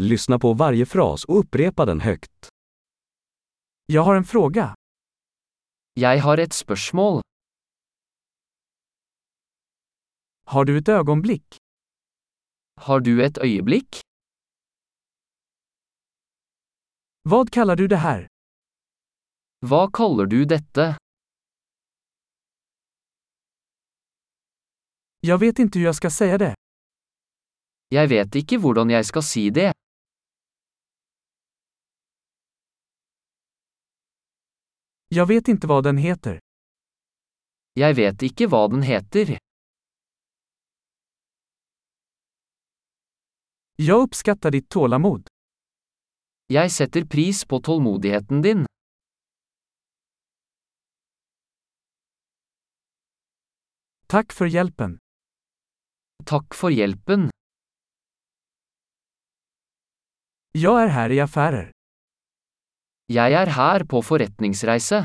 Lyssna på varje fras och upprepa den högt. Jag har en fråga. Jeg har et spørsmål. Har du ett ögonblick? Har du et øyeblikk? Vad kallar du det här? Hva kaller du dette? Jag vet inte hur jag ska säga det. Jeg vet ikke hvordan jeg skal si det. Jag vet inte vad den heter. Jeg vet ikke hva den heter. Jag uppskattar ditt tålamod. Jeg setter pris på tålmodigheten din. Tack för hjälpen. Takk for hjelpen. Jag är här i affärer. Jeg er her på forretningsreise.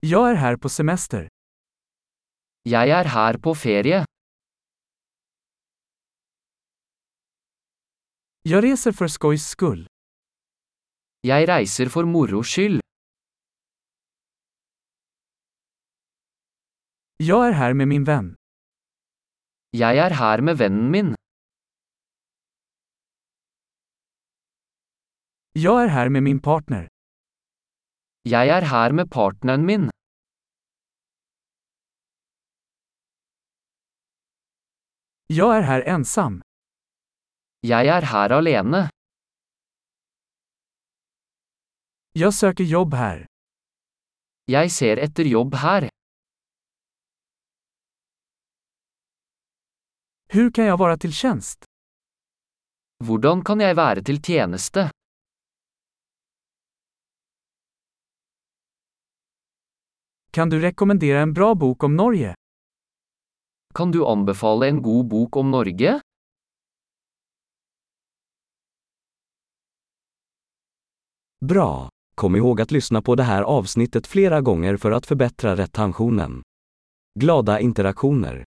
Jag är här på semester. Jeg er her på ferie. Jag reser för skojs skull. Jeg reiser for moro skyld. Jag är här med min vän. Jeg er her med vennen min. Jag är här med min partner. Jeg er her med partneren min. Jag är här ensam. Jeg er her alene. Jag söker jobb här. Jeg ser etter jobb her. Hur kan jag vara till tjänst? Hvordan kan jeg være til tjeneste? Kan du rekommendera en bra bok om Norge? Kan du anbefale en god bok om Norge? Bra! Kom ihåg att lyssna på det här avsnittet flera gånger för att förbättra retentionen. Glada interaktioner!